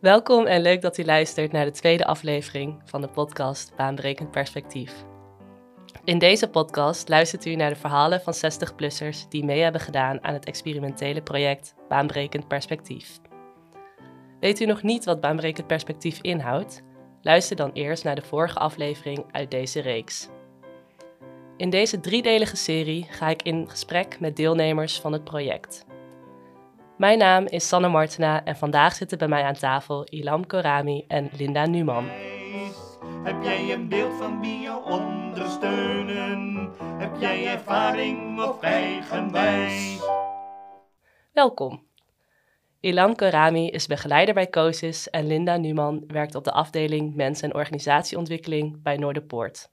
Welkom en leuk dat u luistert naar de tweede aflevering van de podcast Baanbrekend Perspectief. In deze podcast luistert u naar de verhalen van 60-plussers die mee hebben gedaan aan het experimentele project Baanbrekend Perspectief. Weet u nog niet wat Baanbrekend Perspectief inhoudt? Luister dan eerst naar de vorige aflevering uit deze reeks. In deze driedelige serie ga ik in gesprek met deelnemers van het project. Mijn naam is Sanne Martena en vandaag zitten bij mij aan tafel Ilam Korami en Linda Numan. Heb jij een beeld van wie je ondersteunen? Heb jij ervaring of eigenwijs? Welkom. Ilam Korami is begeleider bij COSIS en Linda Numan werkt op de afdeling Mens- en Organisatieontwikkeling bij Noorderpoort.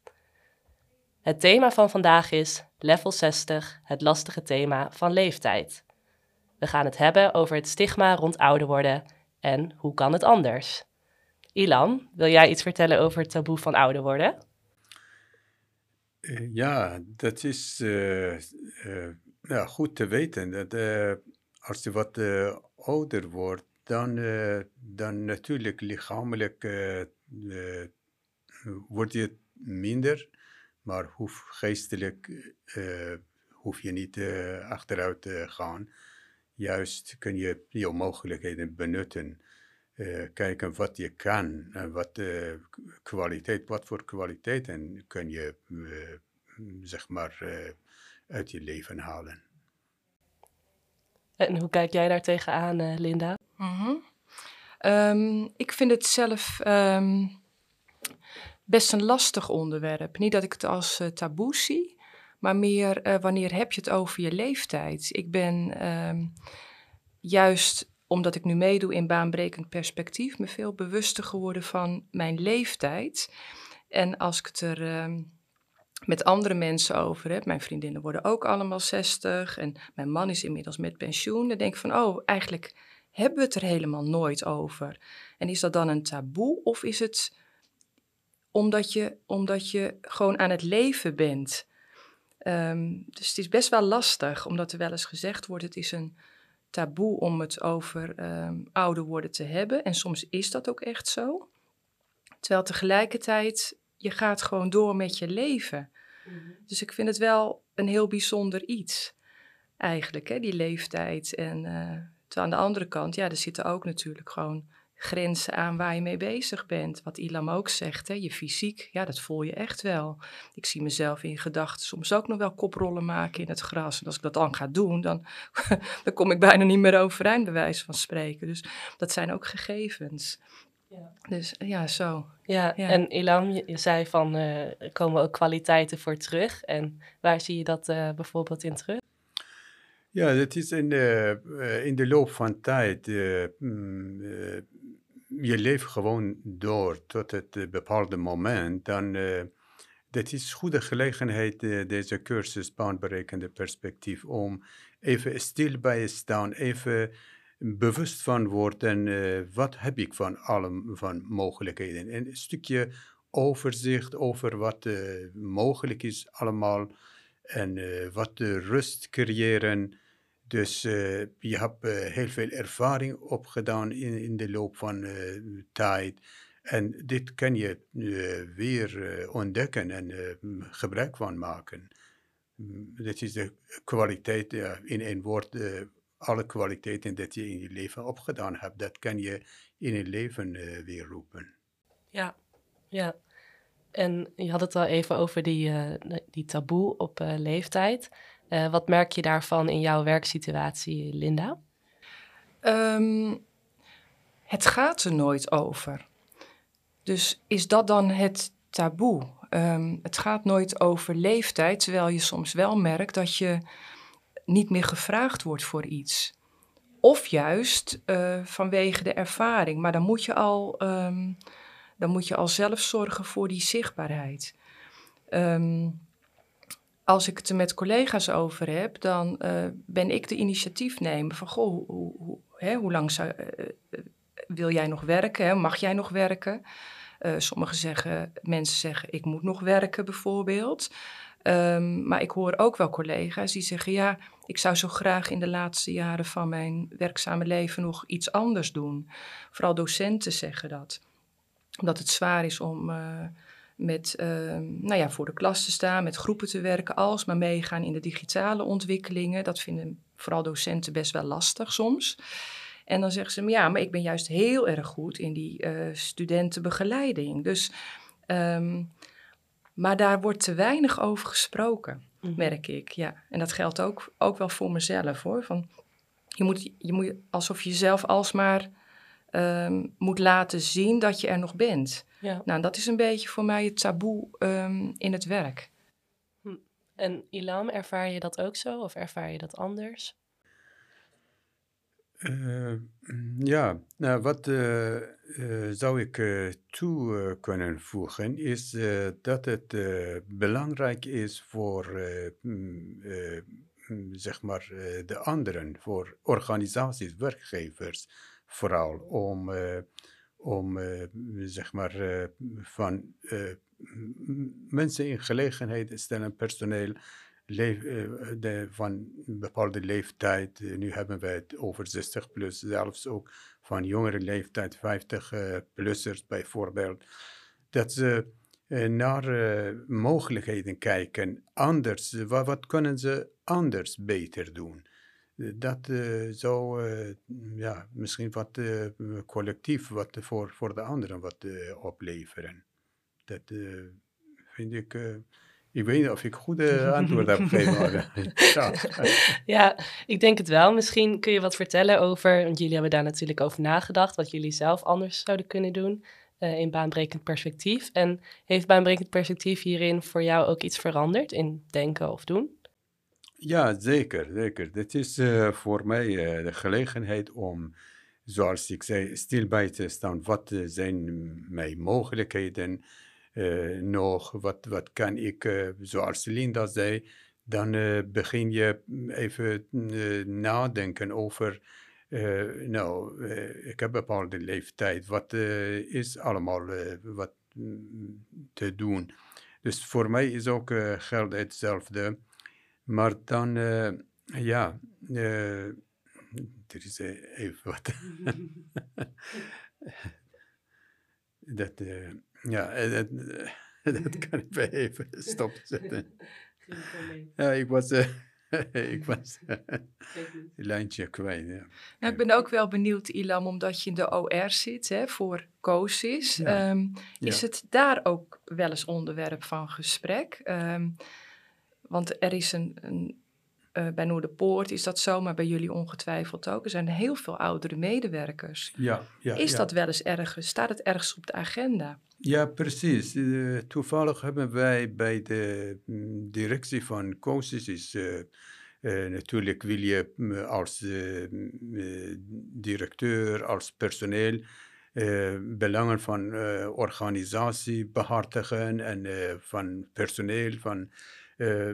Het thema van vandaag is Level 60, het lastige thema van leeftijd. We gaan het hebben over het stigma rond ouder worden en hoe kan het anders. Ilan, wil jij iets vertellen over het taboe van ouder worden? Uh, ja, dat is uh, ja, goed te weten. Dat, als je wat ouder wordt, dan, dan natuurlijk lichamelijk word je minder, maar geestelijk hoef je niet achteruit te gaan. Juist kun je je mogelijkheden benutten. Uh, kijken wat je kan en wat uh, kwaliteit, wat voor kwaliteiten kun je uh, zeg maar uit je leven halen. En hoe kijk jij daar tegenaan, Linda? Mm -hmm. um, ik vind het zelf um, best een lastig onderwerp. Niet dat ik het als taboe zie, maar meer uh, wanneer heb je het over je leeftijd? Ik ben um, juist omdat ik nu meedoe in baanbrekend perspectief, me veel bewuster geworden van mijn leeftijd. En als ik het er um, met andere mensen over heb, mijn vriendinnen worden ook allemaal 60 en mijn man is inmiddels met pensioen, dan denk ik van, oh, eigenlijk hebben we het er helemaal nooit over. En is dat dan een taboe of is het omdat je, omdat je gewoon aan het leven bent? Um, dus het is best wel lastig, omdat er wel eens gezegd wordt: het is een taboe om het over um, ouder worden te hebben. En soms is dat ook echt zo. Terwijl tegelijkertijd, je gaat gewoon door met je leven. Mm -hmm. Dus ik vind het wel een heel bijzonder iets, eigenlijk, hè, die leeftijd. En uh, aan de andere kant, ja, er zitten ook natuurlijk gewoon grenzen aan waar je mee bezig bent. Wat Ilam ook zegt, hè, je fysiek, ja, dat voel je echt wel. Ik zie mezelf in gedachten soms ook nog wel koprollen maken in het gras. En als ik dat dan ga doen, dan, dan kom ik bijna niet meer overeind, bij wijze van spreken. Dus dat zijn ook gegevens. Ja. Dus ja, zo. Ja, ja. en Ilam, je, je zei van, uh, er komen ook kwaliteiten voor terug. En waar zie je dat uh, bijvoorbeeld in terug? Ja, dat is in de, uh, in de loop van tijd. Mm, je leeft gewoon door tot het bepaalde moment. Dan, dat is goede gelegenheid, deze cursus baanberekende perspectief, om even stil bij je staan, even bewust van worden, wat heb ik van alle van mogelijkheden. En een stukje overzicht over wat mogelijk is allemaal en wat de rust creëren. Dus je hebt heel veel ervaring opgedaan in, in de loop van tijd. En dit kan je weer ontdekken en gebruik van maken. Dit is de kwaliteit, in één woord, alle kwaliteiten dat je in je leven opgedaan hebt, dat kan je in je leven weer roepen. Ja, ja. En je had het al even over die, die taboe op leeftijd. wat merk je daarvan in jouw werksituatie, Linda? Um, het gaat er nooit over. Dus is dat dan het taboe? Um, het gaat nooit over leeftijd, terwijl je soms wel merkt dat je niet meer gevraagd wordt voor iets. Of juist uh, vanwege de ervaring. Maar dan moet, je al, um, dan moet je al zelf zorgen voor die zichtbaarheid. Um, als ik het er met collega's over heb, dan uh, ben ik de initiatiefnemer van goh, hoe, hoe, hè, hoe lang zou, uh, wil jij nog werken? Hè? Mag jij nog werken? sommigen zeggen, mensen zeggen ik moet nog werken bijvoorbeeld. Ehm, maar ik hoor ook wel collega's die zeggen: ja, ik zou zo graag in de laatste jaren van mijn werkzame leven nog iets anders doen. Vooral docenten zeggen dat. Omdat het zwaar is om met, uh, nou ja, voor de klas te staan, met groepen te werken, alsmaar meegaan in de digitale ontwikkelingen. Dat vinden vooral docenten best wel lastig soms. En dan zeggen ze: ja, maar ik ben juist heel erg goed in die uh, studentenbegeleiding. Dus. Um, maar daar wordt te weinig over gesproken, mm. merk ik. Ja. En dat geldt ook, ook wel voor mezelf hoor. Van, je, moet, je moet alsof je jezelf alsmaar um, moet laten zien dat je er nog bent. Ja. Nou, dat is een beetje voor mij het taboe um, in het werk. Hm. En Ilam, ervaar je dat ook zo of ervaar je dat anders? Uh, ja, nou, wat uh, uh, zou ik toe kunnen voegen is dat het belangrijk is voor mm, zeg maar de anderen, voor organisaties, werkgevers vooral, om, om zeg maar van mensen in gelegenheid te stellen, personeel, eh, de, van een bepaalde leeftijd. Eh, nu hebben we het over 60 plus, zelfs ook van jongere leeftijd, 50-plussers eh, bijvoorbeeld. Dat ze naar mogelijkheden kijken, anders, wat, kunnen ze anders beter doen? Dat zou ja, misschien wat collectief wat voor, voor de anderen wat opleveren. Dat vind ik ik weet niet of ik goede antwoord heb gegeven. ja. ja, ik denk het wel. Misschien kun je wat vertellen over, want jullie hebben daar natuurlijk over nagedacht, wat jullie zelf anders zouden kunnen doen uh, in baanbrekend perspectief. En heeft baanbrekend perspectief hierin voor jou ook iets veranderd in denken of doen? Ja, zeker, zeker. Dit is uh, voor mij uh, de gelegenheid om, zoals ik zei, stil bij te staan. Wat zijn mijn mogelijkheden? nog, wat, wat kan ik, zoals Linda zei, dan begin je even nadenken over, nou, ik heb een bepaalde leeftijd, wat is allemaal wat mm, te doen. Dus voor mij is ook geld hetzelfde, maar dan, ja, er is even wat. dat, ja, dat, dat kan ik bij even stopzetten. Ja, ik was, uh, ik was uh, lijntje kwijt. Ja. Nou, ik ben ook wel benieuwd, Ilam, omdat je in de OR zit hè, voor COSIS. Ja. Um, is ja. het daar ook wel eens onderwerp van gesprek? Um, want er is een, een uh, bij Noorderpoort is dat zo, maar bij jullie ongetwijfeld ook. Er zijn heel veel oudere medewerkers. Ja, ja, is dat wel eens ergens? Staat het ergens op de agenda? Ja, precies. Uh, toevallig hebben wij bij de mm, directie van COSIS is, uh, uh, natuurlijk wil je mm, als mm, directeur, als personeel belangen van organisatie behartigen en van personeel, van uh,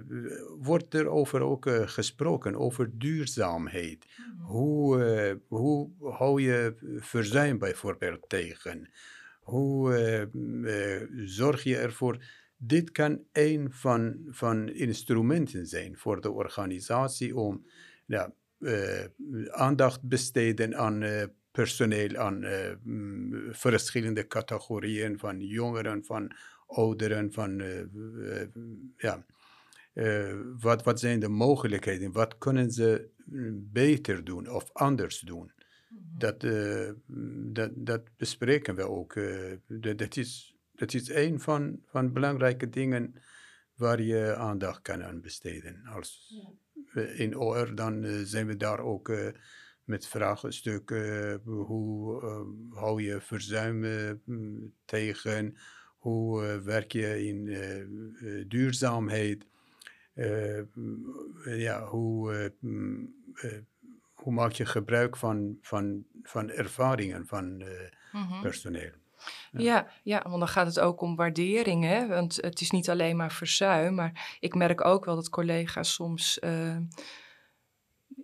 wordt er over ook uh, gesproken, over duurzaamheid. Mm. Hoe, uh, hoe hou je verzuim bijvoorbeeld tegen? Hoe zorg je ervoor? Dit kan een van, van instrumenten zijn voor de organisatie om ja, aandacht besteden aan personeel, aan verschillende categorieën van jongeren, van ouderen, van ja, uh, wat, wat zijn de mogelijkheden? Wat kunnen ze mm, beter doen of anders doen? Mhm. Dat, uh, dat, dat bespreken we ook. Uh, dat, dat, is, dat is een van, van belangrijke dingen waar je aandacht kan aan besteden. Als ja. in OR dan zijn we daar ook met vraagstukken. hoe hou je verzuim tegen? Hoe werk je in duurzaamheid? Uh, ja, hoe, uh, hoe maak je gebruik van, van, van ervaringen van mm -hmm. personeel? Ja. ja. Ja, want dan gaat het ook om waardering. Hè? Want het is niet alleen maar verzuim. Maar ik merk ook wel dat collega's soms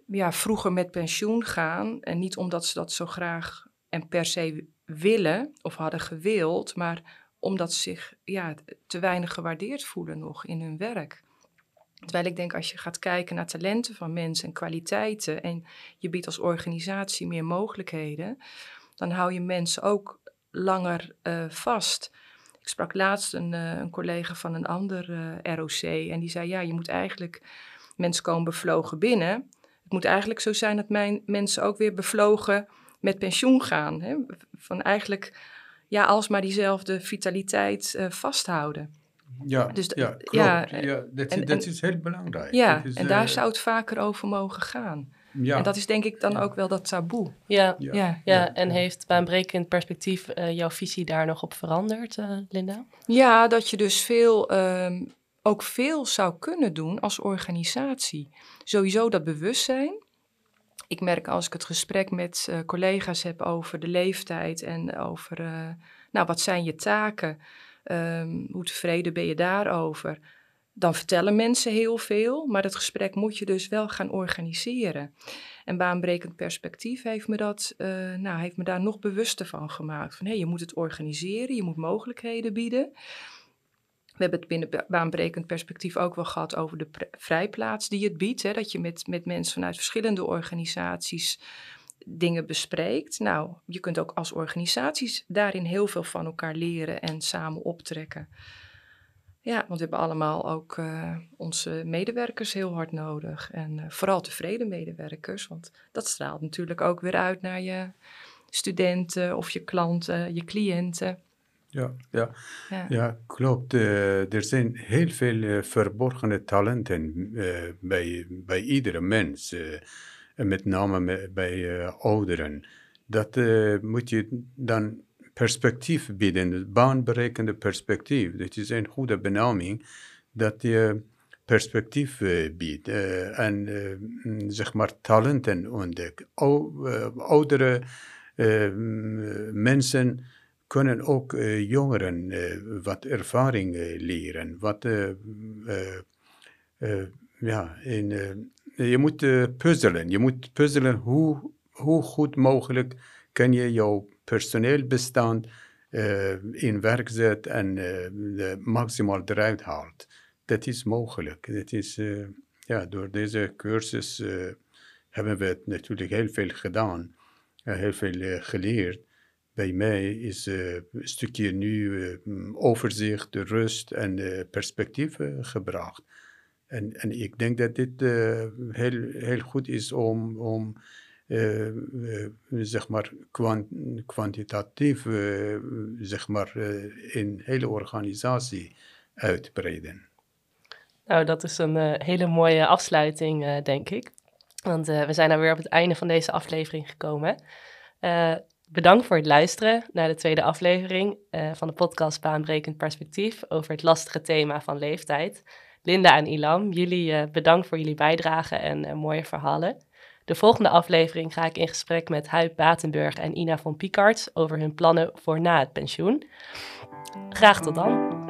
ja, vroeger met pensioen gaan. En niet omdat ze dat zo graag en per se willen of hadden gewild. Maar omdat ze zich ja, te weinig gewaardeerd voelen nog in hun werk. Terwijl ik denk, als je gaat kijken naar talenten van mensen en kwaliteiten en je biedt als organisatie meer mogelijkheden, dan hou je mensen ook langer uh, vast. Ik sprak laatst een, uh, een collega van een ander uh, ROC en die zei, ja, je moet eigenlijk, mensen komen bevlogen binnen. Het moet eigenlijk zo zijn dat mijn mensen ook weer bevlogen met pensioen gaan. Hè? Van eigenlijk, ja, alsmaar diezelfde vitaliteit vasthouden. Ja, dus, ja klopt. Ja, ja dat, en, dat is heel belangrijk. Ja, is, en daar uh, zou het vaker over mogen gaan. Ja. En dat is denk ik dan ook wel dat taboe. Ja, ja. ja, ja. en heeft baanbrekend perspectief uh, jouw visie daar nog op veranderd, uh, Linda? Ja, dat je dus veel, um, ook veel zou kunnen doen als organisatie. Sowieso dat bewustzijn. Ik merk als ik het gesprek met uh, collega's heb over de leeftijd en over, nou, wat zijn je taken? Um, hoe tevreden ben je daarover? Dan vertellen mensen heel veel, maar dat gesprek moet je dus wel gaan organiseren. En baanbrekend perspectief heeft me, dat, uh, nou, heeft me daar nog bewuster van gemaakt. Van hey, je moet het organiseren, je moet mogelijkheden bieden. We hebben het binnen baanbrekend perspectief ook wel gehad over de vrijplaats die het biedt. Hè, dat je met, met mensen vanuit verschillende organisaties dingen bespreekt. Nou, je kunt ook als organisaties daarin heel veel van elkaar leren en samen optrekken. Ja, want we hebben allemaal ook uh, onze medewerkers heel hard nodig. En uh, vooral tevreden medewerkers, want dat straalt natuurlijk ook weer uit naar je studenten of je klanten, je cliënten. Ja, ja. ja. ja klopt. Uh, er zijn heel veel verborgene talenten bij, bij iedere mens met name bij uh, ouderen. Dat uh, moet je dan perspectief bieden, baanberekende perspectief. Dat is een goede benaming, dat je perspectief uh, biedt en zeg maar talenten ontdekt. oudere mensen kunnen ook jongeren wat ervaring leren, wat ja, in je moet uh, puzzelen. Je moet puzzelen hoe, hoe goed mogelijk kan je jouw personeelbestand uh, in werk zetten en uh, maximaal eruit haalt. Dat is mogelijk. Dat is, ja, door deze cursus hebben we natuurlijk heel veel gedaan, heel veel geleerd. Bij mij is een stukje nu overzicht, rust en perspectief gebracht. En, en ik denk dat dit uh, heel, heel goed is om, om uh, uh, zeg maar kwant, kwantitatief zeg maar, in hele organisatie uit te breiden. Nou, dat is een hele mooie afsluiting, denk ik. Want we zijn alweer op het einde van deze aflevering gekomen. bedankt voor het luisteren naar de tweede aflevering van de podcast Baanbrekend Perspectief over het lastige thema van leeftijd. Linda en Ilam, jullie uh, bedankt voor jullie bijdrage en uh, mooie verhalen. De volgende aflevering ga ik in gesprek met Huip Batenburg en Ina van Piekarts over hun plannen voor na het pensioen. Graag tot dan.